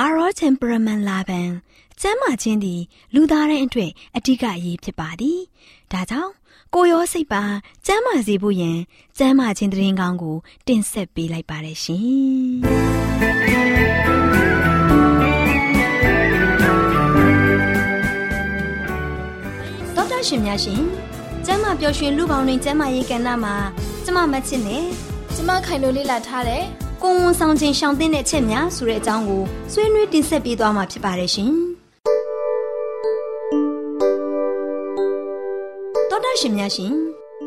အာရော temperament လာပန်ကျမ်းမာခြင်းသည်လူသားတိုင်းအတွက်အဓိကအရေးဖြစ်ပါသည်။ဒါကြောင့်ကိုရောစိတ်ပါကျမ်းမာစေဖို့ယင်ကျမ်းမာခြင်းတရင်ကောင်းကို တင်ဆက်ပေးလိုက်ပါတယ်ရှင်။သောတာရှင်များရှင်ကျမ်းမာပျော်ရွှင်လူပေါင်းတွင်ကျမ်းမာရေးကဏ္ဍမှာကျမမချစ်နဲ့ကျမခိုင်လိုလေးလာထားတယ် ကိုဝန်ဆောင်ခြင်းရှောင်တဲ့ချက်များဆိုတဲ့အကြောင်းကိုဆွေးနွေးတင်ဆက်ပေးသွားမှာဖြစ်ပါတယ်ရှင်။ရှင်များရှင်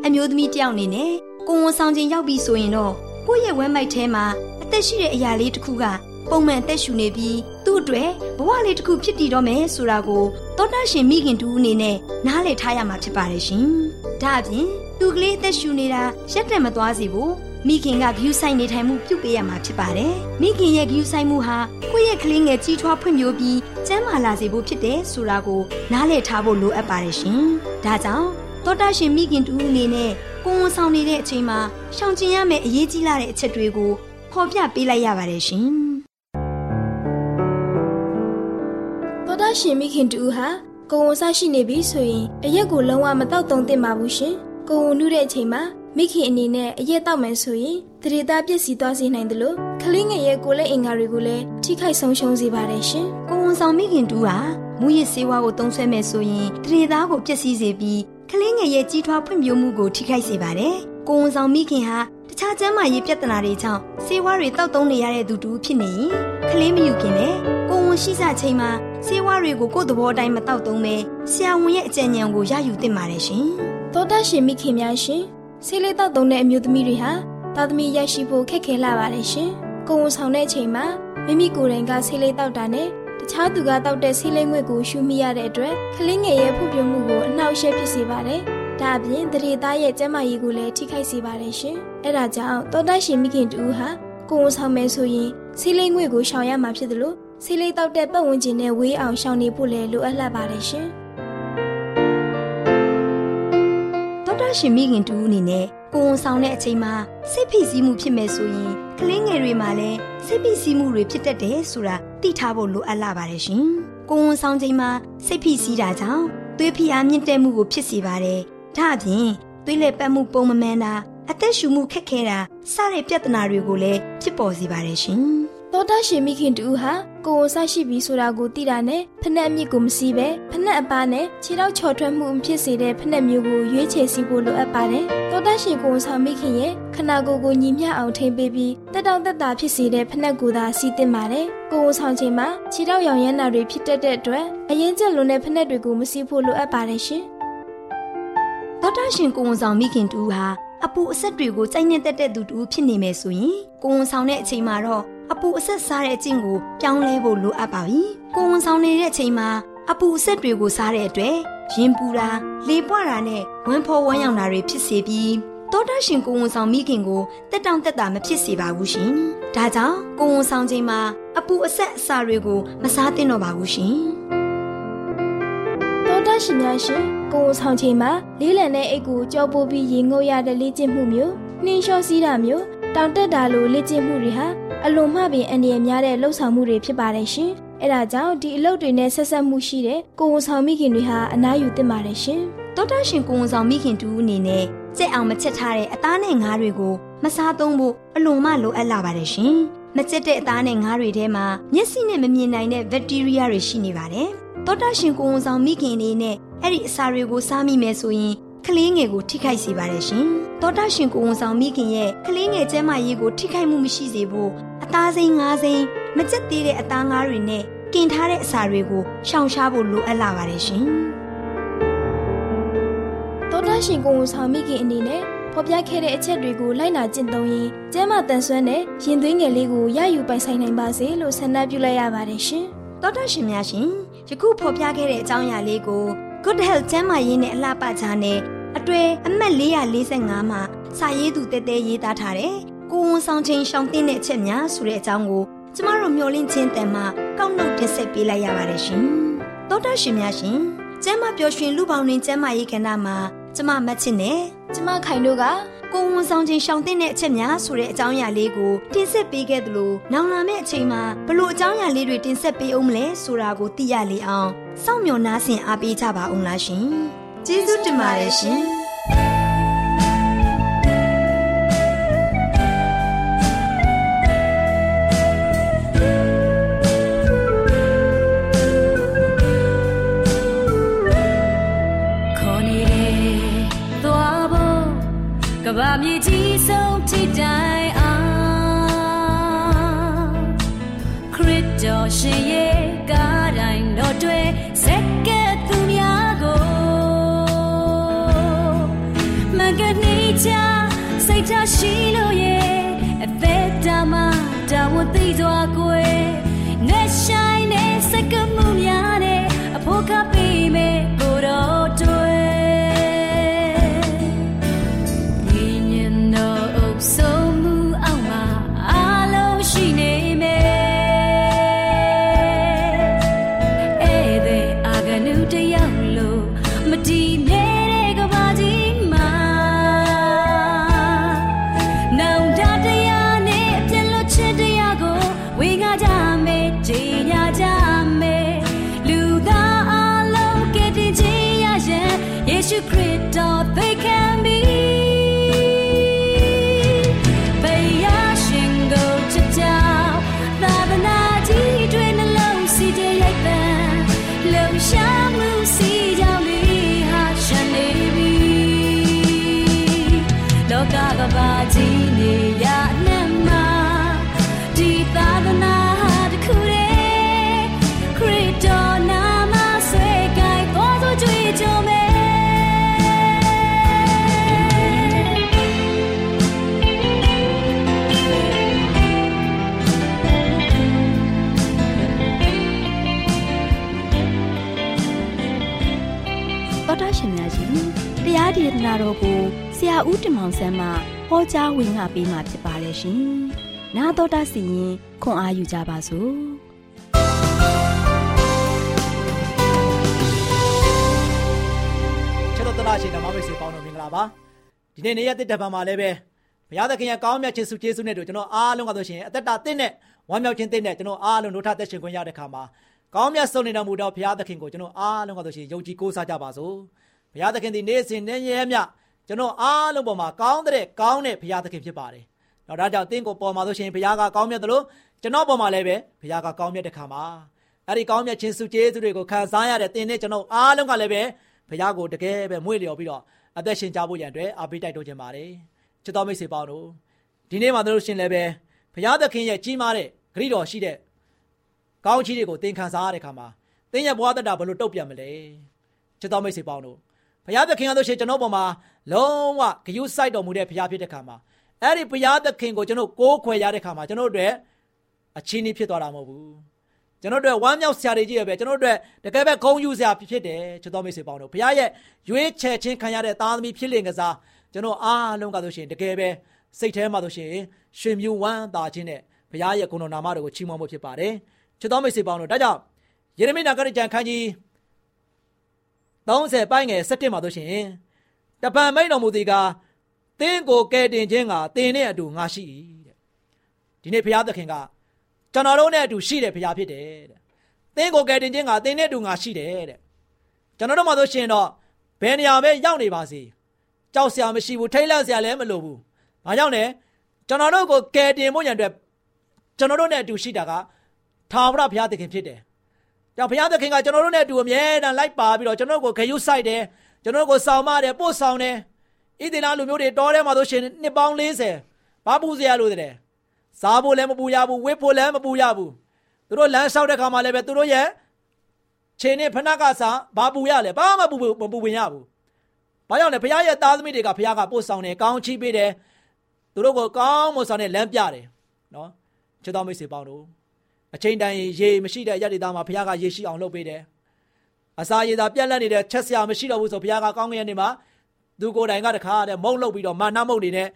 အမျိုးသမီးတယောက်အနေနဲ့ကိုဝန်ဆောင်ခြင်းရောက်ပြီဆိုရင်တော့ကိုယ့်ရဲ့ဝမ်းမိုက်ထဲမှာအသက်ရှိတဲ့အရာလေးတစ်ခုကပုံမှန်အသက်ရှူနေပြီးသူ့အတွက်ဘဝလေးတစ်ခုဖြစ်တည်တော့မယ်ဆိုတာကိုသောတာရှင်မိခင်တူအနေနဲ့နားလည်ထားရမှာဖြစ်ပါတယ်ရှင်။ဒါအပြင်သူကလေးအသက်ရှူနေတာရက်တက်မသွားစေဘူး မိခင်ကဂယူဆိုင်နေထိုင်မှုပြုပေးရမှာဖြစ်ပါတယ်။မိခင်ရဲ့ဂယူဆိုင်မှုဟာကိုယ့်ရဲ့ကလေးငယ်ကြီးထွားဖွံ့ဖြိုးပြီးကျန်းမာလာစေဖို့ဖြစ်တယ်ဆိုတာကိုနားလည်ထားဖို့လိုအပ်ပါတယ်ရှင်။ဒါကြောင့်တောတာရှင်မိခင်တူအနေနဲ့ကိုဝန်ဆောင်နေတဲ့အချိန်မှာရှောင်ကျဉ်ရမယ့်အရေးကြီးလာတဲ့အချက်တွေကိုဖော်ပြပေးလိုက်ရပါတယ်ရှင်။တောတာရှင်မိခင်တူဟာကိုဝန်ဆရှိနေပြီဆိုရင်အရက်ကိုလုံးဝမတောက်သုံးသင့်ပါဘူးရှင်။ကိုဝန်နုတဲ့အချိန်မှာ မိခင်အနေနဲ့အရက်တောက်မယ်ဆိုရင်တရေသားပြည့်စည်သွားစေနိုင်တယ်လို့ကလေးငယ်ရဲ့ကိုယ်လက်အင်္ဂါတွေကိုလည်းထိခိုက်ဆုံးရှုံးစေပါတယ်ရှင်။ကိုဝန်ဆောင်မိခင်တူဟာမူရစ်ဆေးဝါးကိုသုံးဆွဲမယ်ဆိုရင်တရေသားကိုပျက်စီးစေပြီးကလေးငယ်ရဲ့ကြီးထွားဖွံ့ဖြိုးမှုကိုထိခိုက်စေပါတယ်။ကိုဝန်ဆောင်မိခင်ဟာတခြားကျန်းမာရေးပြဿနာတွေကြောင့်ဆေးဝါးတွေတောက်သုံးနေရတဲ့သူတူဖြစ်နေရင်ကလေးမယူခင်နဲ့ကိုဝန်ရှိစချိန်မှာဆေးဝါးတွေကိုကိုယ့်သဘောအတိုင်းမတောက်သုံးပဲဆရာဝန်ရဲ့အကြံဉာဏ်ကိုရယူသင့်ပါတယ်ရှင်။သောတာရှင်မိခင်များရှင် ဆေးလေးတောက်သုံးတဲ့အမျိုးသမီးတွေဟာသားသမီးရရှိဖို့ခက်ခဲလာပါတယ်ရှင်။ကိုဝန်ဆောင်တဲ့အချိန်မှာမိမိကိုယ်တိုင်ကဆေးလေးတောက်တာနဲ့ခြားသူကတောက်တဲ့ဆေးလိမ့်ငွေကိုရှူမိရတဲ့အတွက်ကလေးငယ်ရဲ့ဖွံ့ဖြိုးမှုကိုအနှောက်အယှက်ဖြစ်စေပါတယ်။ဒါအပြင်တရေသားရဲ့ကျန်းမာရေးကိုလည်းထိခိုက်စေပါတယ်ရှင်။အဲဒါကြောင့်တောတရှင်မိခင်တူဟာကိုဝန်ဆောင်မယ်ဆိုရင်ဆေးလိမ့်ငွေကိုရှောင်ရမှာဖြစ်တယ်လို့ဆေးလိမ့်တောက်တဲ့ပတ်ဝန်းကျင်နဲ့ဝေးအောင်ရှောင်နေဖို့လည်းလိုအပ်လာပါတယ်ရှင်။ တောတရှင်မိခင်တူအနေနဲ့ကိုဝန်ဆောင်တဲ့အချိန်မှာစိတ်ဖိစီးမှုဖြစ်မယ်ဆိုရင်ကလေးငယ်တွေမှာလည်းစိတ်ဖိစီးမှုတွေဖြစ်တတ်တယ်ဆိုတာသိထားဖို့လိုအပ်လာပါတယ်ရှင်။ကိုဝန်ဆောင်ချိန်မှာစိတ်ဖိစီးတာကြောင့်သွေးဖိအားမြင့်တက်မှုကိုဖြစ်စေပါတယ်။ဒါအပြင်သွေးလက်ပတ်မှုပုံမမှန်တာအသက်ရှူမှုခက်ခဲတာစတဲ့ပြဿနာတွေကိုလည်းဖြစ်ပေါ်စေပါတယ်ရှင်။ သောတာရှင်မိခင်တူဟာကိုယ်ဝန်ဆရှိပြီဆိုတာကိုသိတာနဲ့ဖနှက်အမြစ်ကိုမစီးပဲဖနှက်အပါနဲ့ခြေထောက်ချော်ထွက်မှုမဖြစ်စေတဲ့ဖနှက်မျိုးကိုရွေးချယ်စီဖို့လိုအပ်ပါတယ်။သောတာရှင်ကိုယ်ဝန်ဆောင်မိခင်ရဲ့ခနာကိုယ်ကိုညီမျှအောင်ထိန်းပေးပြီးတက်တောင့်တက်တာဖြစ်စေတဲ့ဖနှက်ကိုသာစီးတင်ပါတယ်။ကိုယ်ဝန်ဆောင်ချိန်မှာခြေထောက်ရောင်ရမ်းတာတွေဖြစ်တတ်တဲ့အတွက်အရင်ကျလွန်တဲ့ဖနှက်တွေကိုမစီးဖို့လိုအပ်ပါတယ်ရှင်။သောတာရှင်ကိုယ်ဝန်ဆောင်မိခင်တူဟာအပူအဆက်တွေကိုစိုက်နေတတ်တဲ့သူတူဖြစ်နေမယ်ဆိုရင်ကိုဝန်ဆောင်တဲ့အချိန်မှာတော့ အပူအဆက်စားတဲ့အကျင့်ကိုပြောင်းလဲဖို့လိုအပ်ပါပြီ။ကိုဝန်ဆောင်နေတဲ့အချိန်မှာအပူအဆက်တွေကိုစားတဲ့အတွက်ရင်ပူတာလေပွားတာနဲ့ဝမ်းဖောဝမ်းယောင်တာတွေဖြစ်စေပြီးတောတရှင်ကိုဝန်ဆောင်မိခင်ကိုတက်တောင့်တက်တာမဖြစ်စေပါဘူးရှင်။ဒါကြောင့်ကိုဝန်ဆောင်ချိန်မှာအပူအဆက်အစာတွေကိုမစားသင့်တော့ပါဘူးရှင်။တောတရှင်များရှင်ကိုဝန်ဆောင်ချိန်မှာလေးလံတဲ့အိတ်ကိုကြောပိုးပြီးရေငုပ်ရတဲ့လေ့ကျင့်မှုမျိုးနှင်းလျှောစီးတာမျိုးတောင်တက်တာလိုလေ့ကျင့်မှုတွေဟာ အလွန်မှပင်အန္တရာယ်များတဲ့လှုပ်ဆောင်မှုတွေဖြစ်ပါတယ်ရှင်။အဲဒါကြောင့်ဒီအလုပ်တွေနဲ့ဆက်ဆက်မှုရှိတဲ့ကိုဝန်ဆောင်မိခင်တွေဟာအနားယူသင့်ပါတယ်ရှင်။တောတရှင်ကိုဝန်ဆောင်မိခင်တူအနေနဲ့ကြက်အောင်မချက်ထားတဲ့အသားနဲ့ငါးတွေကိုမစားသုံးဖို့အလွန်မှလိုအပ်လာပါတယ်ရှင်။မချက်တဲ့အသားနဲ့ငါးတွေထဲမှာမျက်စိနဲ့မမြင်နိုင်တဲ့ဘက်တီးရီးယားတွေရှိနေပါတယ်။တောတာရှင်ကိုဝန်ဆောင်မိခင်အနေနဲ့အဲ့ဒီအစာတွေကိုစားမိမယ်ဆိုရင် ကလေးငယ်ကိုထိခိုက်စေပါတယ်ရှင်။တောတာရှင်ကိုဝန်ဆောင်မိခင်ရဲ့ကလေးငယ်ကျန်းမာရေးကိုထိခိုက်မှုမရှိစေဖို့အသားစိမ်းငါးစိမ်းမချက်သေးတဲ့အသားငါးတွေနဲ့ကင်ထားတဲ့အစာတွေကိုရှောင်ရှားဖို့လိုအပ်လာပါတယ်ရှင်။တောတာရှင်ကိုဝန်ဆောင်မိခင်အနေနဲ့ဖော်ပြခဲ့တဲ့အချက်တွေကိုလိုက်နာကျင့်သုံးရင်ကျမ်းမာတန်ဆွမ်းတဲ့ရင်သွေးငယ်လေးကိုရယူပိုင်ဆိုင်နိုင်ပါစေလို့ဆန္ဒပြုလိုက်ရပါတယ်ရှင်။တောတာရှင်များရှင်ယခုဖော်ပြခဲ့တဲ့အကြောင်းအရာလေးကို Good Health ကျန်းမာရေးနဲ့အလှပကြားနဲ့ အတွေ့အမှတ်445မှာစာရေးသူတဲတဲရေးသားထားတဲ့ကိုဝန်ဆောင်ချင်းရှောင်တင်းတဲ့အချက်များဆိုတဲ့အကြောင်းကိုကျမတို့မျှဝင့်ချင်းတန်မှာကောက်နှုတ်တင်ဆက်ပေးလိုက်ရပါတယ်ရှင်။သောတာရှင်များရှင်ကျမ်းမပျော်ရွှင်လူပေါင်းတွင်ကျမ်းမာရေးကဏ္ဍမှာကျမမတ်ချစ်နဲ့ကျမခိုင်တို့ကကိုဝန်ဆောင်ချင်းရှောင်တဲ့အချက်များဆိုတဲ့အကြောင်းအရာလေးကိုတင်ဆက်ပေးခဲ့သလိုနောင်လာမယ့်အချိန်မှာဘလို့အကြောင်းအရာလေးတွေတင်ဆက်ပေးအောင်မလဲဆိုတာကိုသိရလေအောင်စောင့်မျှော်နားဆင်အားပေးကြပါအောင်လားရှင်။ ကျေးဇူးတင်ပါတယ်ရှင်။ဘာမြေကြီးဆုံးထိတိုင်အောင်ခရစ်တော်ရှင်ရဲ့ ဦးတင်မောင်ဆန်းမှဟောကြားဝင်ငါပေးมาဖြစ်ပါတယ်ရှင်။나တော်တာစီရင်ခွန်အာယူကြပါစို့။ချက်တော်တလားရှင်ဓမ္မမိတ်ဆွေပေါင်းတော်မင်္ဂလာပါ။ဒီနေ့နေ့ရက်တစ်တပံမှာလည်းပဲဘုရားသခင်ရဲ့ကောင်းမြတ်ခြင်းစုကျေးဇူးနဲ့တို့ကျွန်တော်အားလုံးကဆိုရှင်အသက်တာတင့်နဲ့ဝမ်းမြောက်ခြင်းတင့်နဲ့ကျွန်တော်အားလုံးတို့ထသက်ရှင်ခွင့်ရတဲ့ခါမှာကောင်းမြတ်ဆုံးနေတော်မူသောဘုရားသခင်ကိုကျွန်တော်အားလုံးကဆိုရှင်ယုံကြည်ကိုးစားကြပါစို့။ဘုရားသခင်ဒီနေ့စဉ်နဲ့ရဲမြ ကျွန်တော်အားလုံးပေါ်မှာကောင်းတဲ့ကောင်းတဲ့ဘုရားသခင်ဖြစ်ပါတယ်။တော့ဒါကြောင့်တင်းကိုပေါ်မှာဆိုရှင်ဘုရားကကောင်းမြတ်တယ်လို့ကျွန်တော်ပေါ်မှာလည်းပဲဘုရားကကောင်းမြတ်တဲ့ခါမှာအဲ့ဒီကောင်းမြတ်ခြင်းစုကျေးဇူးတွေကိုခံစားရတဲ့တင်းနဲ့ကျွန်တော်အားလုံးကလည်းပဲဘုရားကိုတကယ်ပဲမွေ့လျော်ပြီးတော့အသက်ရှင်ကြဖို့ရန်အတွက်အားပေးတိုက်တွန်းခြင်းပါတယ်။ချစ်တော်မိတ်ဆွေပေါင်းတို့ဒီနေ့မှာတို့ရှင်လည်းပဲဘုရားသခင်ရဲ့ကြီးမားတဲ့ဂရုတော်ရှိတဲ့ကောင်းချီးတွေကိုသင်ခံစားရတဲ့ခါမှာသင်ရဲ့ဘဝတတဘယ်လိုတုတ်ပြန်မလဲချစ်တော်မိတ်ဆွေပေါင်းတို့ ဘုရားသခင်ကဆိုရှင်ကျွန်တော်ပေါ်မှာလုံးဝဂယုစိုက်တော်မူတဲ့ဘုရားဖြစ်တဲ့ခါမှာအဲ့ဒီဘုရားသခင်ကိုကျွန်တော်ကိုးခွယ်ရတဲ့ခါမှာကျွန်တော်တို့အချင်းကြီးဖြစ်သွားတာမဟုတ်ဘူးကျွန်တော်တို့ဝမ်းမြောက်စရာတွေကြီးရပဲကျွန်တော်တို့တကယ်ပဲဂုဏ်ယူစရာဖြစ်တယ်ချစ်တော်မိတ်ဆွေပေါင်းတို့ဘုရားရဲ့ရွေးချယ်ခြင်းခံရတဲ့သားသမီးဖြစ်လင်ကစားကျွန်တော်အားလုံးကဆိုရှင်တကယ်ပဲစိတ်ထဲမှာဆိုရှင်ရွှေမြူဝမ်းသာခြင်းနဲ့ဘုရားရဲ့ဂုဏ်တော်နာမတော်ကိုချီးမွမ်းဖို့ဖြစ်ပါတယ်ချစ်တော်မိတ်ဆွေပေါင်းတို့ဒါကြောင့်ယေရမိနာဂရကြံခန်းကြီး 30ပိုင်းငယ်17မှာဆိုရှင်တပံမိန်တော်မူသည်ကသင်ကိုကယ်တင်ခြင်းကသင်နဲ့အတူငါရှိ၏တဲ့ဒီနေ့ဘုရားသခင်ကကျွန်တော်တို့နဲ့အတူရှိတယ်ဘုရားဖြစ်တယ်တဲ့သင်ကိုကယ်တင်ခြင်းကသင်နဲ့အတူငါရှိတယ်တဲ့ကျွန်တော်တို့မှဆိုရှင်တော့ဘယ်နေရာပဲရောက်နေပါစေကြောက်စရာမရှိဘူးထိတ်လန့်စရာလည်းမလိုဘူးဘာကြောင့်လဲကျွန်တော်တို့ကိုကယ်တင်ဖို့ရန်အတွက်ကျွန်တော်တို့နဲ့အတူရှိတာကထာဝရဘုရားသခင်ဖြစ်တယ် ကြောင့်ဘုရားသခင်ကကျွန်တော်တို့နဲ့အတူအမြဲတမ်းလိုက်ပါပြီးတော့ကျွန်တော်တို့ကိုဂရုစိုက်တယ်ကျွန်တော်တို့ကိုဆောင်မတယ်ပို့ဆောင်တယ်ဣသရေလလူမျိုးတွေတောထဲမှာဆိုရှင်နှစ်ပေါင်း40ဘာပူစရာလိုတဲ့စားဖို့လည်းမပူရဘူးဝတ်ဖို့လည်းမပူရဘူးသူတို့လမ်းလျှောက်တဲ့ခါမှာလည်းပဲသူတို့ရဲ့ခြေနဲ့ဖဏကစားဘာပူရလဲဘာမှပူမပူဝင်ရဘူးဘာကြောင့်လဲဘုရားရဲ့သားသမီးတွေကဘုရားကပို့ဆောင်တယ်ကောင်းချီးပေးတယ်သူတို့ကိုကောင်းမွန်ဆောင်တဲ့လမ်းပြတယ်နော်ချစ်တော်မိတ်ဆွေပေါင်းတို့ အချိန်တိုင်းရေမရှိတဲ့ရတ္တိသားမှာဘုရားကရေရှိအောင်လုပ်ပေးတယ်အစာရည်သာပြက်လက်နေတဲ့ချက်စရာမရှိတော့ဘူးဆိုဘုရားကကောင်းကင်နေမှာသူကိုယ်တိုင်ကတခါတည်းမုံလုတ်ပြီးတော့မာနမုတ်နေတဲ့ဣ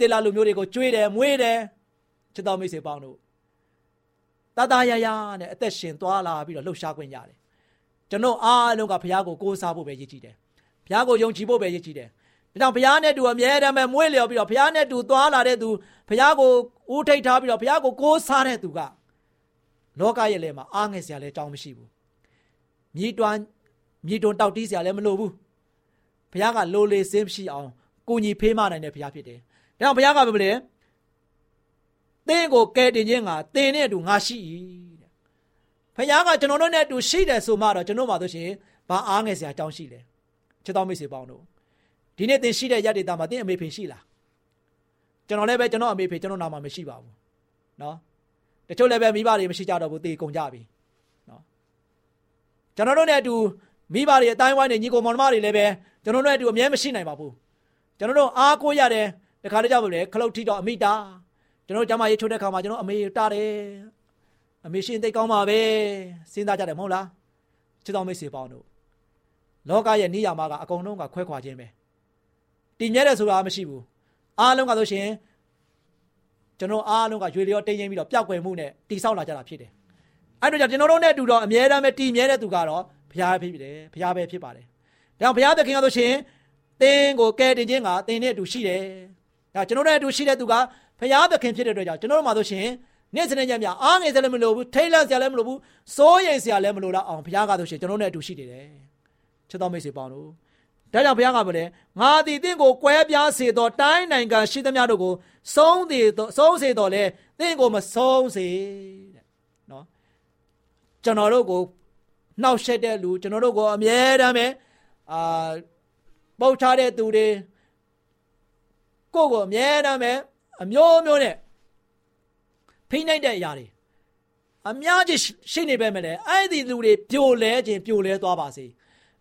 သေလလူမျိုးတွေကိုကျွေးတယ်မွေးတယ်ချစ်တော်မိတ်ဆွေပေါင်းတို့တတရရနဲ့အသက်ရှင်သွားလာပြီးတော့လှုပ်ရှားခွင့်ရတယ်ကျွန်တော်အားလုံးကဘုရားကိုကိုးစားဖို့ပဲရည်ကြည်တယ်ဘုရားကိုယုံကြည်ဖို့ပဲရည်ကြည်တယ်ဒါကြောင့်ဘုရားနဲ့တူအမြဲတမ်းပဲမွေးလျော်ပြီးတော့ဘုရားနဲ့တူသွားလာတဲ့သူဘုရားကိုဦးထိတ်ထားပြီးတော့ဘုရားကိုကိုးစားတဲ့သူက လောကရဲ့လေမှာအားငယ်စရာလည်းတောင်းမရှိဘူးမြည်တွန်းမြည်တွန်းတောက်တီးစရာလည်းမလိုဘူးဘုရားကလိုလေစင်းရှိအောင်ကိုညီဖေးမနိုင်တဲ့ဘုရားဖြစ်တယ်ဒါကြောင့်ဘုရားကပြောတယ်သင်ကိုကယ်တင်ခြင်းကသင်နဲ့အတူငါရှိ၏တဲ့ဘုရားကကျွန်တော်တို့နဲ့အတူရှိတယ်ဆိုမှတော့ကျွန်တော်မှဆိုရှင်ဘာအားငယ်စရာတောင်းရှိလဲချစ်တော်မိတ်ဆွေပေါင်းတို့ဒီနေ့သင်ရှိတဲ့ရတ္တိတာမှာသင်အမေဖေရှိလားကျွန်တော်လည်းပဲကျွန်တော်အမေဖေကျွန်တော်နာမှာမရှိပါဘူးเนาะ တချို့လည်းပဲမိဘတွေမရှိကြတော့ဘူးတေကုန်ကြပြီနော်ကျွန်တော်တို့နဲ့အတူမိဘတွေအတိုင်းဝိုင်းနေညီကိုမောင်နှမတွေလည်းပဲကျွန်တော်တို့နဲ့အတူအမြဲမရှိနိုင်ပါဘူးကျွန်တော်တို့အားကိုးရတယ်တခါတကြပါလေခလုတ်ထီတော့အမိတာကျွန်တော်ကျမရေးထုတ်တဲ့ခါမှာကျွန်တော်အမေတာတယ်အမေရှင်သိကောင်းပါပဲစဉ်းစားကြတယ်မဟုတ်လားချစ်တော်မိတ်ဆွေပေါင်းတို့လောကရဲ့နေရာမှာကအကုန်လုံးကခွဲခွာခြင်းပဲတည်မြဲတယ်ဆိုတာမရှိဘူးအားလုံးကဆိုရှင် ကျွန်တော်အားလုံးကရွေလျောတင်းရင်ပြီးတော့ပျောက်ကွယ်မှုနဲ့တိဆောက်လာကြတာဖြစ်တယ်အဲ့တော့ကျွန်တော်တို့နဲ့အတူတော့အမြဲတမ်းပဲတည်မြဲတဲ့သူကတော့ဘုရားဖြစ်တယ်ဘုရားပဲဖြစ်ပါတယ်ဒါကြောင့်ဘုရားသခင်ကဆိုရှင်သင်ကိုကယ်တင်ခြင်းကသင်နဲ့အတူရှိတယ်ဒါကျွန်တော်တို့နဲ့အတူရှိတဲ့သူကဘုရားသခင်ဖြစ်တဲ့အတွက်ကြောင့်ကျွန်တော်တို့မှာဆိုရှင်နေ့စဉ်နဲ့ညညအားငယ်စရာလည်းမလိုဘူးထိတ်လန့်စရာလည်းမလိုဘူးစိုးရိမ်စရာလည်းမလိုတော့အောင်ဘုရားကဆိုရှင်ကျွန်တော်တို့နဲ့အတူရှိနေတယ်ချစ်တော်မိတ်ဆွေပေါင်းတို့ ဒါကြောင့်ဘုရားကပြောတယ်ငါသည်တင့်ကိုကွဲပြားစေသောတိုင်းနိုင်ငံရှိသမျှတို့ကိုဆုံးစေသောဆုံးစေတော်လဲတင့်ကိုမဆုံးစေတဲ့နော်ကျွန်တော်တို့ကိုနှောက်ရှက်တဲ့လူကျွန်တော်တို့ကိုအမြဲတမ်းပဲအာပုတ်ချတဲ့သူတွေကိုကိုအမြဲတမ်းပဲအမျိုးမျိုးနဲ့ဖိနှိပ်တဲ့အရာတွေအများကြီးရှိနေပဲမလဲအဲ့ဒီလူတွေပြိုလဲခြင်းပြိုလဲသွားပါစေ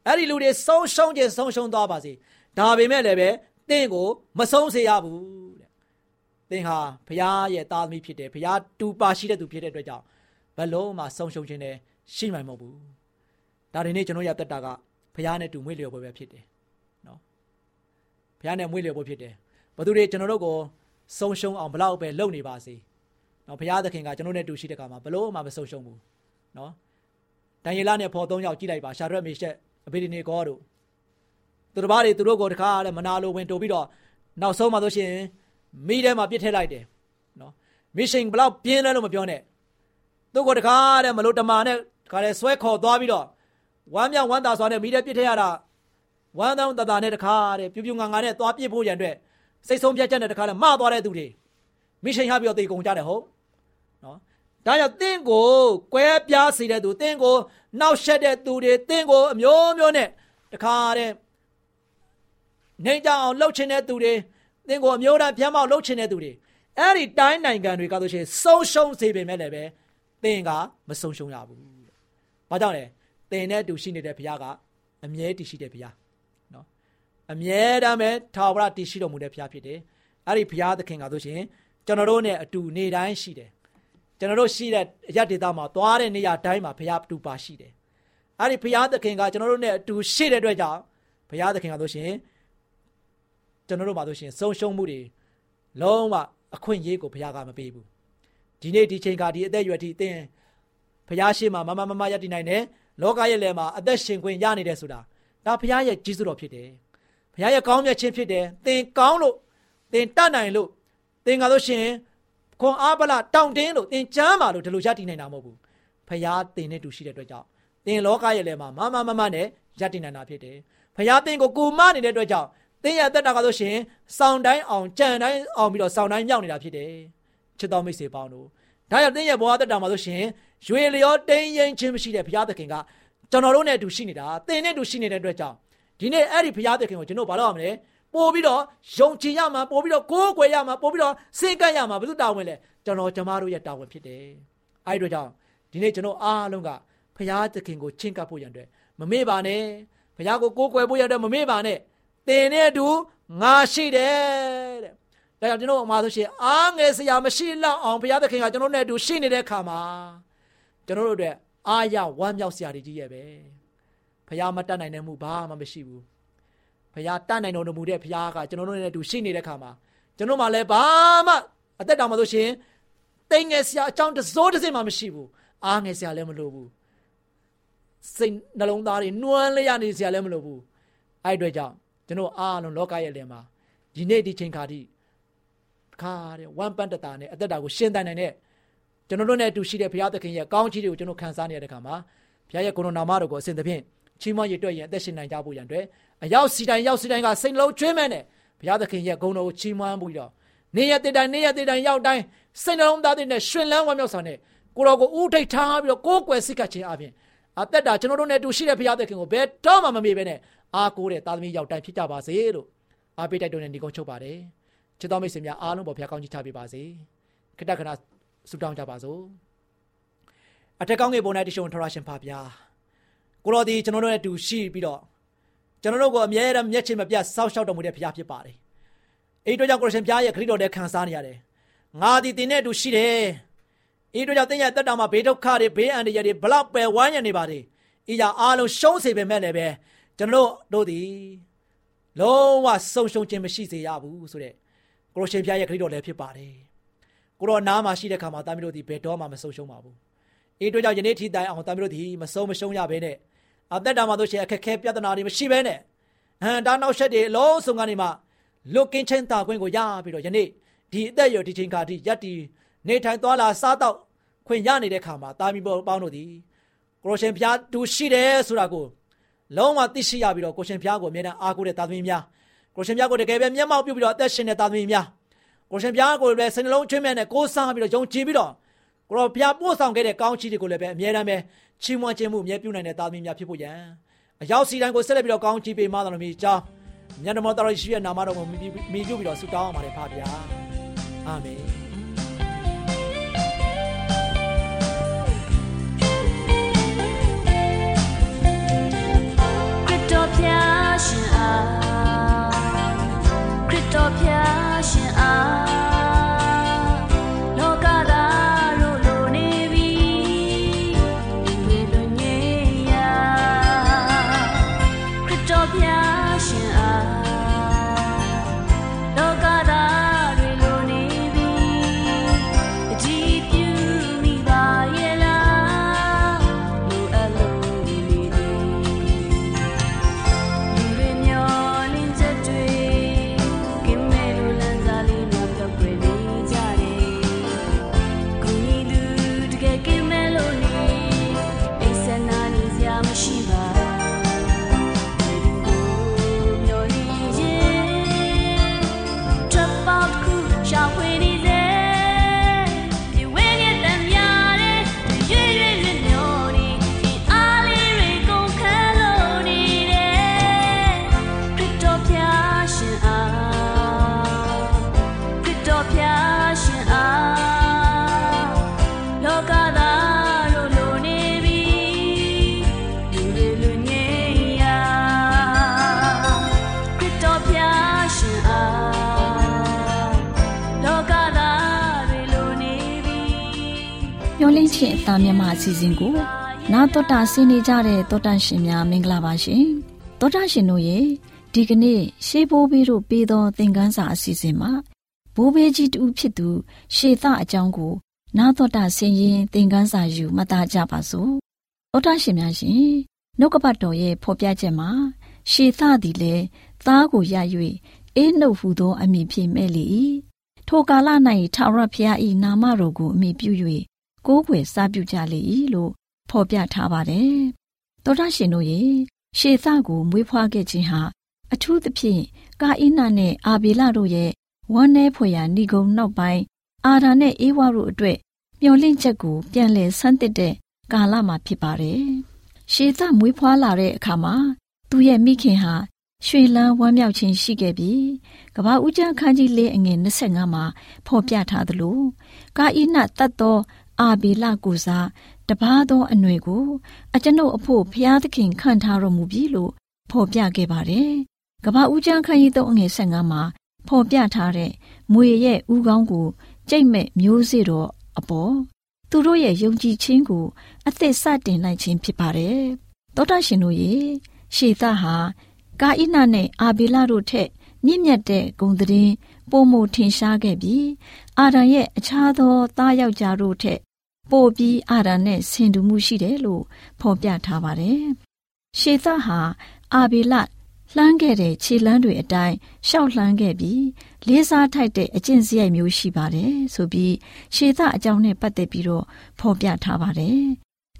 အဲ့ဒီလူတွေဆုံးရှုံးခြင်းဆုံးရှုံးသွားပါစေဒါပေမဲ့လည်းပဲတင့်ကိုမဆုံးစေရဘူးတဲ့သင်ဟာဘုရားရဲ့သားသမီးဖြစ်တယ်ဘုရားတူပါရှိတဲ့သူဖြစ်တဲ့အတွက်ကြောင့်ဘလုံးမှဆုံးရှုံးခြင်းနဲ့ရှိမှမဟုတ်ဘူးဒါတွေနဲ့ကျွန်တော်ရတက်တာကဘုရားနဲ့တူမွေးလျော်ပွဲပဲဖြစ်တယ်နော်ဘုရားနဲ့မွေးလျော်ပွဲဖြစ်တယ်ဘသူတွေကျွန်တော်တို့ကိုဆုံးရှုံးအောင်ဘလောက်ပဲလုပ်နေပါစေနော်ဘုရားသခင်ကကျွန်တော်နဲ့တူရှိတဲ့ကမှာဘလို့မှမဆုံးရှုံးဘူးနော်ဒံယေလနဲ့ဖော်သုံးယောက်ကြည့်လိုက်ပါရှာရက်မေရှက် အဘေဒီနေကောတို့သူတို့ဘာတွေသူတို့ကိုတခါလဲမနာလိုဝင်တိုးပြီးတော့နောက်ဆုံးမှဆိုရှင်မိထဲမှာပြစ်ထည့်လိုက်တယ်နော်မစ်ရှင်ဘလောက်ပြင်းလဲလို့မပြောနဲ့သူ့ကိုတခါတဲ့မလို့တမာနဲ့တခါလဲဆွဲခေါ်သွားပြီးတော့ဝမ်းမြောက်ဝမ်းသာစွာနဲ့မိထဲပြစ်ထည့်ရတာဝမ်းသောတတာနဲ့တခါတဲ့ပြူပြူငါငါနဲ့သွားပြစ်ဖို့ရန်အတွက်စိတ်ဆုံးဖြတ်ချက်နဲ့တခါလဲမသွားတဲ့သူတွေမစ်ရှင်ရပြီးတော့တေကုန်ကြတယ်ဟုတ်နော် ဒါကြောင့်တင့်ကိုကွဲပြားစေတဲ့သူတင့်ကိုနှောက်ရှက်တဲ့သူတွေတင့်ကိုအမျိုးမျိုးနဲ့တခါတဲ့နေကြအောင်လှုပ်ချင်တဲ့သူတွေတင့်ကိုအမျိုးသားပြမ်းမောက်လှုပ်ချင်တဲ့သူတွေအဲ့ဒီတိုင်းနိုင်ငံတွေကဆိုရှင်ဆုံးရှုံးစေပေမဲ့လည်းပဲသင်ကမဆုံးရှုံးရဘူး။ဘာကြောင့်လဲ။သင်နဲ့အတူရှိနေတဲ့ဘုရားကအမြဲတည်ရှိတဲ့ဘုရား။နော်အမြဲတမ်းပဲထာဝရတည်ရှိတော်မူတဲ့ဘုရားဖြစ်တယ်အဲ့ဒီဘုရားသခင်ကဆိုရှင်ကျွန်တော်တို့နဲ့အတူနေတိုင်းရှိတယ် ကျွန်တော်တို့ရှိတဲ့ရက်ဒေသမှာသွားတဲ့နေရာတိုင်းမှာဘုရားတူပါရှိတယ်အဲ့ဒီဘုရားသခင်ကကျွန်တော်တို့နဲ့အတူရှိတဲ့အတွက်ကြောင့်ဘုရားသခင်ကဆိုရှင်ကျွန်တော်တို့မှာဆိုရှင်ဆုံးရှုံးမှုတွေလုံးဝအခွင့်အရေးကိုဘုရားကမပေးဘူးဒီနေ့ဒီချိန်ကဒီအသက်အရွယ်ထိအသင်ဘုရားရှိမှမမမမရတည်နိုင်တယ်လောကရဲ့လယ်မှာအသက်ရှင်ခွင့်ရနေတယ်ဆိုတာဒါဘုရားရဲ့ကြီးစွတော်ဖြစ်တယ်ဘုရားရဲ့ကောင်းမြတ်ခြင်းဖြစ်တယ်သင်ကောင်းလို့သင်တတ်နိုင်လို့သင်ကလို့ရှင် ခွန်အားပလတောင့်တင်းလို့သင်ကြမ်းပါလို့ဒီလိုရတည်နိုင်တာမဟုတ်ဘူးဘုရားသင်နဲ့တူရှိတဲ့အတွက်ကြောင့်သင်လောကရဲ့လယ်မှာမမမမနဲ့ရတည်နိုင်တာဖြစ်တယ်ဘုရားသင်ကိုကူမနေတဲ့အတွက်ကြောင့်သင်ရဲ့တက်တာကဆိုရှင်စောင်းတိုင်းအောင်ကြံတိုင်းအောင်ပြီးတော့စောင်းတိုင်းမြောက်နေတာဖြစ်တယ်ချစ်တော်မိတ်ဆွေပေါင်းတို့ဒါကြောင့်သင်ရဲ့ဘဝတက်တာမှာဆိုရှင်ရွေလျောတင်းရင်ချင်းမရှိတဲ့ဘုရားသခင်ကကျွန်တော်တို့နဲ့အတူရှိနေတာသင်နဲ့အတူရှိနေတဲ့အတွက်ကြောင့်ဒီနေ့အဲ့ဒီဘုရားသခင်ကိုကျွန်တော်ဘာလို့ရမလဲ ပို့ပြီးတော့ယုံကြည်ရမှာပို့ပြီးတော့ကိုးကွယ်ရမှာပို့ပြီးတော့စိတ်ကပ်ရမှာဘယ်သူတာဝန်လဲကျွန်တော်ကျမတို့ရဲ့တာဝန်ဖြစ်တယ်အဲ့ဒီအတွက်ကြောင့်ဒီနေ့ကျွန်တော်အားလုံးကဘုရားသခင်ကိုချင့်ကပ်ဖို့ရန်အတွက်မမေ့ပါနဲ့ဘုရားကိုကိုးကွယ်ဖို့ရတဲ့မမေ့ပါနဲ့သင်နဲ့အတူငါရှိတယ်တဲ့ဒါကြောင့်ကျွန်တော်အမှားဆိုရှင်အားငယ်စရာမရှိလောက်အောင်ဘုရားသခင်ကကျွန်တော်နဲ့အတူရှိနေတဲ့အခါမှာကျွန်တော်တို့အတွက်အားရဝမ်းမြောက်စရာတွေကြီးရဲ့ပဲဘုရားမတတ်နိုင်တဲ့မှုဘာမှမရှိဘူး ဘုရားတတ်နိုင်တော်မူတဲ့ဘုရားကကျွန်တော်တို့နဲ့အတူရှိနေတဲ့အခါမှာကျွန်တော်မှလည်းဘာမှအသက်တောင်မှဆိုရှင်တိမ်ငယ်စရာအကြောင်းတစိုးတစ်စင်မှမရှိဘူးအားငယ်စရာလည်းမလိုဘူးစိတ်နှလုံးသားတွေနှွမ်းလျက်နေစရာလည်းမလိုဘူးအဲ့အတွက်ကြောင့်ကျွန်တော်အားလုံးလောကရဲ့လယ်မှာဒီနေ့ဒီချိန်ခါထိခါတဲ့ဝမ်ပန်တတာနဲ့အသက်တာကိုရှင်းတန်နိုင်တဲ့ကျွန်တော်တို့နဲ့အတူရှိတဲ့ဘုရားသခင်ရဲ့ကောင်းချီးတွေကိုကျွန်တော်ခံစားနေရတဲ့ခါမှာဘုရားရဲ့ကိုရိုနာမတော်ကိုအစဉ်သဖြင့် ချီးမွမ်းရတွေ့ရင်အသက်ရှင်နိုင်ကြဖို့ရန်အတွက်အရောက်စီတိုင်းရောက်စီတိုင်းကစိတ်နှလုံးကျွေးမဲ့နဲ့ဘုရားသခင်ရဲ့ဂုဏ်တော်ကိုချီးမွမ်းပြီးတော့နေရတဲ့တိုင်းနေရတဲ့တိုင်းရောက်တိုင်းစိတ်နှလုံးသားတဲ့ရှင်လန်းဝမ်းမြောက်စွာနဲ့ကိုတော်ကိုဥထိတ်ထားပြီးတော့ကိုယ်ကွယ်စိတ်ကခြင်းအပြင်အသက်တာကျွန်တော်တို့နဲ့တူရှိတဲ့ဘုရားသခင်ကိုဘယ်တော့မှမမေ့ဘဲနဲ့အားကိုးတဲ့သားသမီးရောက်တိုင်းဖြစ်ကြပါစေလို့အားပေးတိုက်တွန်းတဲ့ညီကုန်းချုပ်ပါတယ်ချစ်တော်မိတ်ဆွေများအားလုံးပေါ်ဘုရားကောင်းကြီးချပေးပါစေခတ္တခဏဆုတောင်းကြပါစို့အထက်ကောင်းငယ်ပေါ်၌တရှုံထရရှင်ဖပါဗျာ ကိုတော်ဒီကျွန်တော်တို့နဲ့တူရှိပြီးတော့ကျွန်တော်တို့ကိုအမြဲတမ်းမျက်ခြေမပြတ်စောက်ရှောက်တော်မူတဲ့ဘုရားဖြစ်ပါတယ်အဲ့တို့ကြောင့်ကိုရှင်ဘုရားရဲ့ခရစ်တော်နဲ့ခံစားနေရတယ်ငါဒီတင်နဲ့တူရှိတယ်အဲ့တို့ကြောင့်တင်းရဲ့တက်တာမှာဘေးဒုက္ခတွေဘေးအန္တရာယ်တွေဘလောက်ပဲဝိုင်းရနေပါလေဤကြအားလုံးရှုံးစေပေမဲ့လည်းပဲကျွန်တော်တို့ဒီလုံးဝဆုံရှုံခြင်းမရှိစေရဘူးဆိုတဲ့ကိုရရှင်ဘုရားရဲ့ခရစ်တော်လည်းဖြစ်ပါတယ်ကိုရောနားမှာရှိတဲ့ခါမှာတာမီးတို့ဒီဘယ်တော့မှမဆုံရှုံပါဘူးအေးတို့ကြောင့်ယနေ့ထိတိုင်အောင်တာမီးတို့ဒီမဆုံမရှုံရဘဲနဲ့ အသက်တာမှာတို့ရှင်အခက်ခဲပြဿနာတွေမရှိဘဲနဲ့ဟန်တာနောက်ဆက်တွေအလုံးစုံကနေမှလွတ်ကင်းချင်းတာခွင့်ကိုရပြီးတော့ယနေ့ဒီအသက်ရဒီချိန်ခါထိရက်တီနေထိုင်သွားလာစားတော့ခွင့်ရနေတဲ့ခါမှာတာမီးပေါင်းတို့ဒီကိုရရှင်ဘုရားတူရှိတယ်ဆိုတာကိုလုံးဝသိရှိရပြီးတော့ကိုရှင်ဘုရားကိုအမြဲတမ်းအားကိုးတဲ့တာသမီးများကိုရှင်ဘုရားကိုတကယ်ပဲမျက်မှောက်ပြုပြီးတော့အသက်ရှင်တဲ့တာသမီးများကိုရှင်ဘုရားကိုလည်းစိတ်နှလုံးချွေးမဲ့နဲ့ကိုးစားပြီးတော့ယုံကြည်ပြီးတော့ ကိုတော်ဘုရားပို့ဆောင်ခဲ့တဲ့ကောင်းချီးတွေကိုလည်းပဲအမြဲတမ်းပဲချီးမွမ်းခြင်းမှုအမြဲပြုနိုင်တဲ့သားသမီးများဖြစ်ဖို့ရန်အရောက်စီတိုင်းကိုဆက်လက်ပြီးတော့ကောင်းချီးပေးမှသာလို့မြေကြောင်းမြတ်တော်တော်ရှိရဲ့နာမတော်ကိုမြည်ပြုပြီးတော့ဆုတောင်းအောင်ပါတယ်ဖခင်ဗျာအာမင်ရှင်အားခရစ်တော်ဖျားရှင်အား မျောလင့်ချင်းအသားမြမအစီအစဉ်ကိုနာတော်တာဆင်းနေကြတဲ့တောတာရှင်များမင်္ဂလာပါရှင်တောတာရှင်တို့ရဲ့ဒီကနေ့ရှေးဘိုးဘေးတို့ပေးသောသင်ခန်းစာအစီအစဉ်မှာဘိုးဘေးကြီးတူဖြစ်သူ ရှေသအကြောင်းကို နာတော်တာဆင်းရင်သင်ခန်းစာယူမှတ်သားကြပါစို့တောတာရှင်များရှင်နှုတ်ကပတ်တော်ရဲ့ဖော်ပြချက်မှာရှေသသည်လည်းသားကိုရ၍အေးနှုတ်ဟူသောအမည်ဖြင့်မဲ့လေ၏ထိုကာလ၌ထာဝရဘုရား၏နာမတော်ကိုအမိပြု၍ ကိုးကွယ်စားပြုကြလေ၏လို့ဖော်ပြထားပါတယ်။သောတာရှင်တို့ရဲ့ရှေသကိုမွေးဖွားခဲ့ခြင်းဟာအထူးသဖြင့်ကာအိနနဲ့အာဘေလတို့ရဲ့ဝမ်းနည်းဖွယ်ရာဏိဂုံနောက်ပိုင်းအာဓာနဲ့အေဝါတို့အတွက်မျော်လင့်ချက်ကိုပြန်လည်ဆန်းသစ်တဲ့ကာလမှာဖြစ်ပါတယ်။ရှေသမွေးဖွားလာတဲ့အခါမှာသူ့ရဲ့မိခင်ဟာရွှေလန်းဝမ်းမြောက်ခြင်းရှိခဲ့ပြီးကဘာဦးကျန်းခန်းကြီးလေးအငယ်25မှာဖော်ပြထားသလိုကာအိနတတ်သော အာဘီလကိုစားတပားသောအနွယ်ကို အကျွန်ုပ်အဖို့ဖျားသခင်ခံထားတော်မူပြီလို့ဖော်ပြခဲ့ပါတယ်။ကဘာဦးကျန်းခန်းကြီးသုံးအငယ်15မှာဖော်ပြထားတဲ့မွေရဲ့ဥကောင်းကိုကြိတ်မဲ့မျိုးစေ့တော်အပေါ်သူတို့ရဲ့ယုံကြည်ခြင်းကိုအသက်စတင်လိုက်ခြင်းဖြစ်ပါတယ်။သောတာရှင်တို့ရဲ့ရှေသဟာကာဣနနဲ့အာဘေလတို့ထက်မြင့်မြတ်တဲ့ဂုံသတင်း ပုံမထင်ရှားခဲ့ပြီးအာဒံရဲ့အခြားသောသားယောက်ျားတို့ထက်ပိုပြီးအာဒံနဲ့ဆင်တူမှုရှိတယ်လို့ဖော်ပြထားပါတယ်။ရှေသဟာအာဘေလလှမ်းခဲ့တဲ့ခြေလမ်းတွေအတိုင်းရှောက်လှမ်းခဲ့ပြီးလေးစားထိုက်တဲ့အကျင့်စရိုက်မျိုးရှိပါတယ်ဆိုပြီးရှေသအကြောင်းနဲ့ပတ်သက်ပြီးတော့ဖော်ပြထားပါတယ်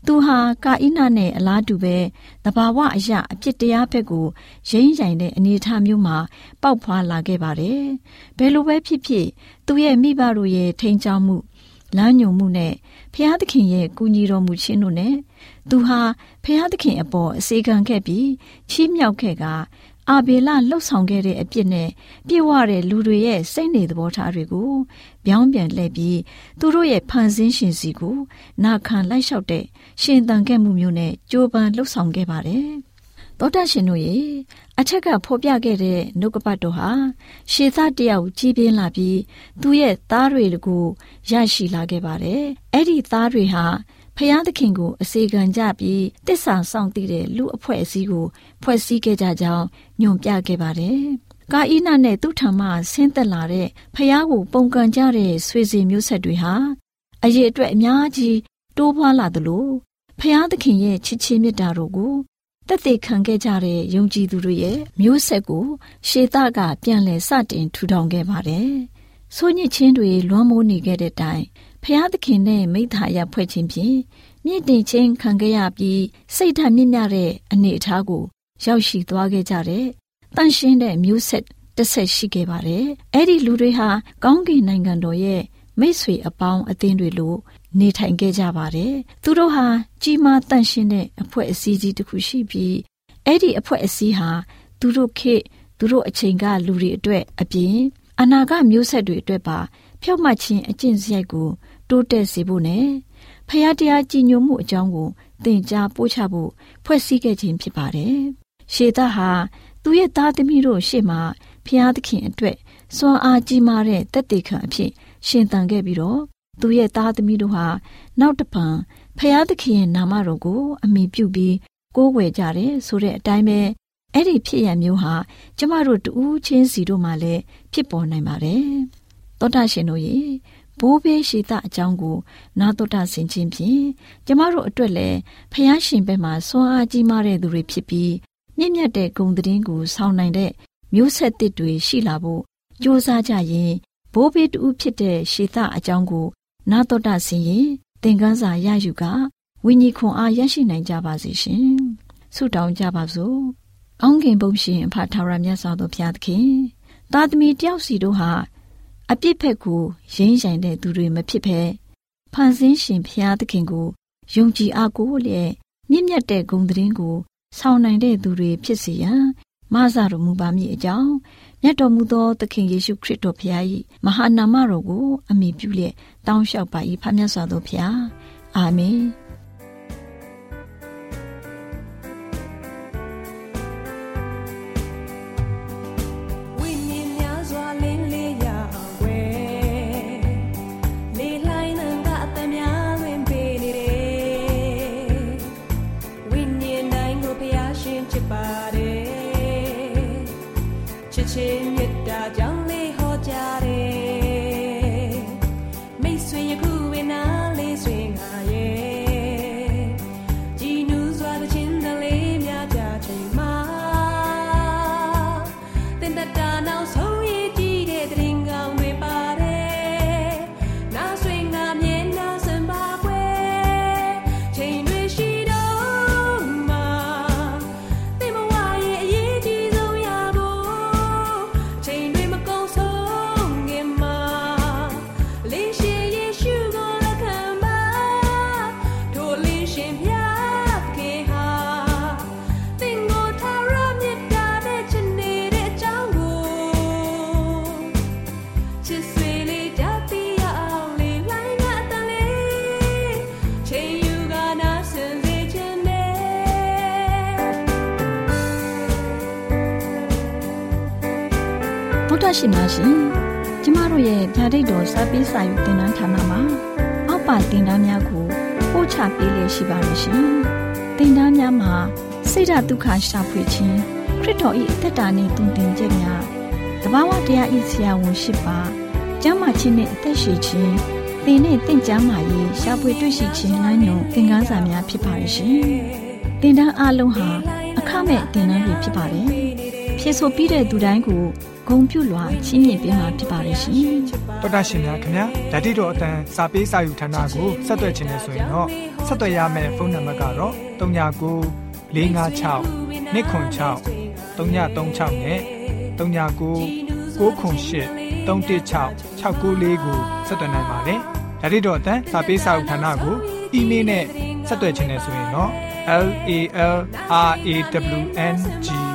သူဟာကာအိနနဲ့အလားတူပဲတဘာဝအရာအပြစ်တရားဘက်ကိုရင်းရိုင်တဲ့အနေအထားမျိုးမှာပေါက်ဖွာလာခဲ့ပါတယ်။ဘယ်လိုပဲဖြစ်ဖြစ်သူ့ရဲ့မိဘတို့ရဲ့ထိန်ချောင်းမှုလမ်းညွန်မှုနဲ့ဖျားသခင်ရဲ့ကူညီတော်မူခြင်းတို့နဲ့သူဟာဖျားသခင်အပေါ်အစေခံခဲ့ပြီးချီးမြှောက်ခဲ့ကအာဘေလလှုပ်ဆောင်ခဲ့တဲ့အပြစ်နဲ့ပြေဝတဲ့လူတွေရဲ့စိတ်နေသဘောထားတွေကို ပြောင်းပြန်လှည့်ပြီးသူတို့ရဲ့ဖန်ဆင်းရှင်စီကိုနာခံလိုက်လျှောက်တဲ့ရှင်တန်ခဲ့မှုမျိုးနဲ့ကြိုးပမ်းလှုပ်ဆောင်ခဲ့ပါတယ်။သောတရှင်တို့ရဲ့အထက်ကဖော်ပြခဲ့တဲ့နှုတ်ကပတ်တော်ဟာရှေသတယောက်ကြီးပြင်းလာပြီးသူ့ရဲ့သားတွေကိုရရှိလာခဲ့ပါတယ်။အဲ့ဒီသားတွေဟာဖျားသခင်ကိုအစေခံကြပြီးတစ္ဆာဆောင်တည်တဲ့လူအဖွဲ့အစည်းကိုဖွဲ့စည်းခဲ့ကြကြောင်းညွှန်ပြခဲ့ပါတယ်။ ကာအိနနဲ့သူ့ထံမှဆင်းသက်လာတဲ့ဖျားကိုပုံကန်ကြတဲ့ဆွေစီမျိုးဆက်တွေဟာအရေးအတွက်အများကြီးတိုးပွားလာသလိုဖျားသခင်ရဲ့ချစ်ချင်းမြတ်တာတို့ကိုတက်သေးခံခဲ့ကြတဲ့ယုံကြည်သူတွေရဲ့မျိုးဆက်ကိုရှေသကပြန်လည်စတင်ထူထောင်ခဲ့ပါတယ်။ဆိုညစ်ချင်းတွေလွှမ်းမိုးနေခဲ့တဲ့တိုင်ဖျားသခင်နဲ့မိသားရဖွဲ့ခြင်းဖြင့်မြင့်တင်ခြင်းခံခဲ့ရပြီးစိတ်ဓာတ်မြင့်မြတ်တဲ့အနေအထားကို ရောက်ရှိသွားခဲ့ကြတဲ့ တန့်ရှင်းတဲ့မျိုးဆက်တစ်ဆက်ရှိခဲ့ပါတယ်။အဲ့ဒီလူတွေဟာကောင်းကင်နိုင်ငံတော်ရဲ့မိတ်ဆွေအပေါင်းအသင်းတွေလို့နေထိုင်ခဲ့ကြပါတယ်။သူတို့ဟာကြီးမားတန့်ရှင်းတဲ့အဖွဲ့အစည်းကြီးတစ်ခုရှိပြီးအဲ့ဒီအဖွဲ့အစည်းဟာသူတို့ခေသူတို့အချိန်ကလူတွေအတွက်အပြင်အနာဂတ်မျိုးဆက်တွေအတွက်ပါဖြောက်မှတ်ခြင်းအကျင့်စရိုက်ကိုတိုးတက်စေဖို့နဲ့ဖယားတရားကြည်ညိုမှုအကြောင်းကိုသင်ကြားပို့ချဖို့ဖွဲ့စည်းခဲ့ခြင်းဖြစ်ပါတယ်။ရှေသဟာ သူ့ရဲ့သားသမီးတို့ရှေ့မှာဖျားသခင်အတွက်စွမ်းအားကြီးမားတဲ့တက်တေခံအဖြစ်ရှင်သန်ခဲ့ပြီးတော့သူ့ရဲ့သားသမီးတို့ဟာနောက်တပံဖျားသခင်ရဲ့နာမတော်ကို အမိပြုပြီးကိုးကွယ်ကြတယ်ဆိုတဲ့အတိုင်းပဲအဲ့ဒီဖြစ်ရမျိုးဟာကျမတို့တူးချင်းစီတို့မှလည်းဖြစ်ပေါ်နိုင်ပါတယ်။သောတာရှင်တို့ရေဘိုးဘေးရှိသအကြောင်းကို နာတော်တာဆင်ခြင်းဖြင့်ကျမတို့အတွက်လည်းဖျားရှင်ဘက်မှာစွမ်းအားကြီးမားတဲ့သူတွေဖြစ်ပြီး မြင့်မြတ်တဲ့ဂုံသတင်းကိုဆောင်နိုင်တဲ့မျိုးဆက်သစ်တွေရှိလာဖို့ကြိုးစားကြရင်ဘိုးဘေးတူဖြစ်တဲ့ရှေသအကြောင်းကိုနာတော်တာဆင်ရင်သင်ခန်းစာရယူကဝိညာဉ်ခွန်အားရရှိနိုင်ကြပါစေရှင်ဆုတောင်းကြပါစို့ကောင်းကင်ဘုံရှင်အဖထာဝရမြတ်စွာဘုရားသခင်သာသမီတယောက်စီတို့ဟာအပြစ်ဖက်ကိုရင်းဆိုင်တဲ့သူတွေမဖြစ်ဘဲဖန်ဆင်းရှင်ဖျားသခင်ကိုယုံကြည်အားကိုးလျက်မြင့်မြတ်တဲ့ဂုဏ်သတင်းကို ဆောင်နိုင်တဲ့သူတွေဖြစ်စေရန်မဆတော်မူပါမည်အကြောင်းမြတ်တော်မူသောသခင်ယေရှုခရစ်တော်ဖျား၏မဟာနာမတော်ကို အမိပြုလျက်တောင်းလျှောက်ပါ၏ဖခင်မြတ်စွာသောဖျားအာမင် တ်တော်စပေးစာယူတင်နန်းဌာနမှာအောက်ပါတင်ဒားများကိုပို့ချပေးလေရှိပါတယ်ရှင်တင်ဒားများမှာဆိဒ္ဓတုခရှာဖွေခြင်းခရစ်တော်၏အသက်တာနှင့်တုန်တင်ခြင်းများတဘာဝတရားဤဆရာဝန်ရှိပါကျမ်းမာခြင်းနှင့်အသက်ရှိခြင်းသင်နဲ့တင့်ကြမာရေးရှားပွေတွေ့ရှိခြင်းလမ်းညွန်သင်ခန်းစာများဖြစ်ပါရဲ့ရှင်။သင်တန်းအလုံးဟာအခမဲ့သင်တန်းတွေဖြစ်ပါတယ်။ဖြစ်ဆိုပြီးတဲ့သူတိုင်းကိုဂုံပြုလွှာချင်းမြင့်ပေးမှာဖြစ်ပါရဲ့ရှင်။ တော်တာရှင်များခင်ဗျာဓာတိတော်အတန်းစာပေးစာယူဌာနကိုဆက်သွယ်ခြင်းနဲ့ဆိုရင်တော့ဆက်သွယ်ရမယ့်ဖုန်းနံပါတ်ကတော့39 656 296 336နဲ့39 698 316 694ကိုဆက်သွင်းနိုင်ပါတယ်။ဒါ့အပြင်တော့အတန်းစာပေးစာဥထာဏာကိုအီးမေးလ်နဲ့ဆက်သွယ်ခြင်းနဲ့ဆိုရင်တော့ l a l r a w n g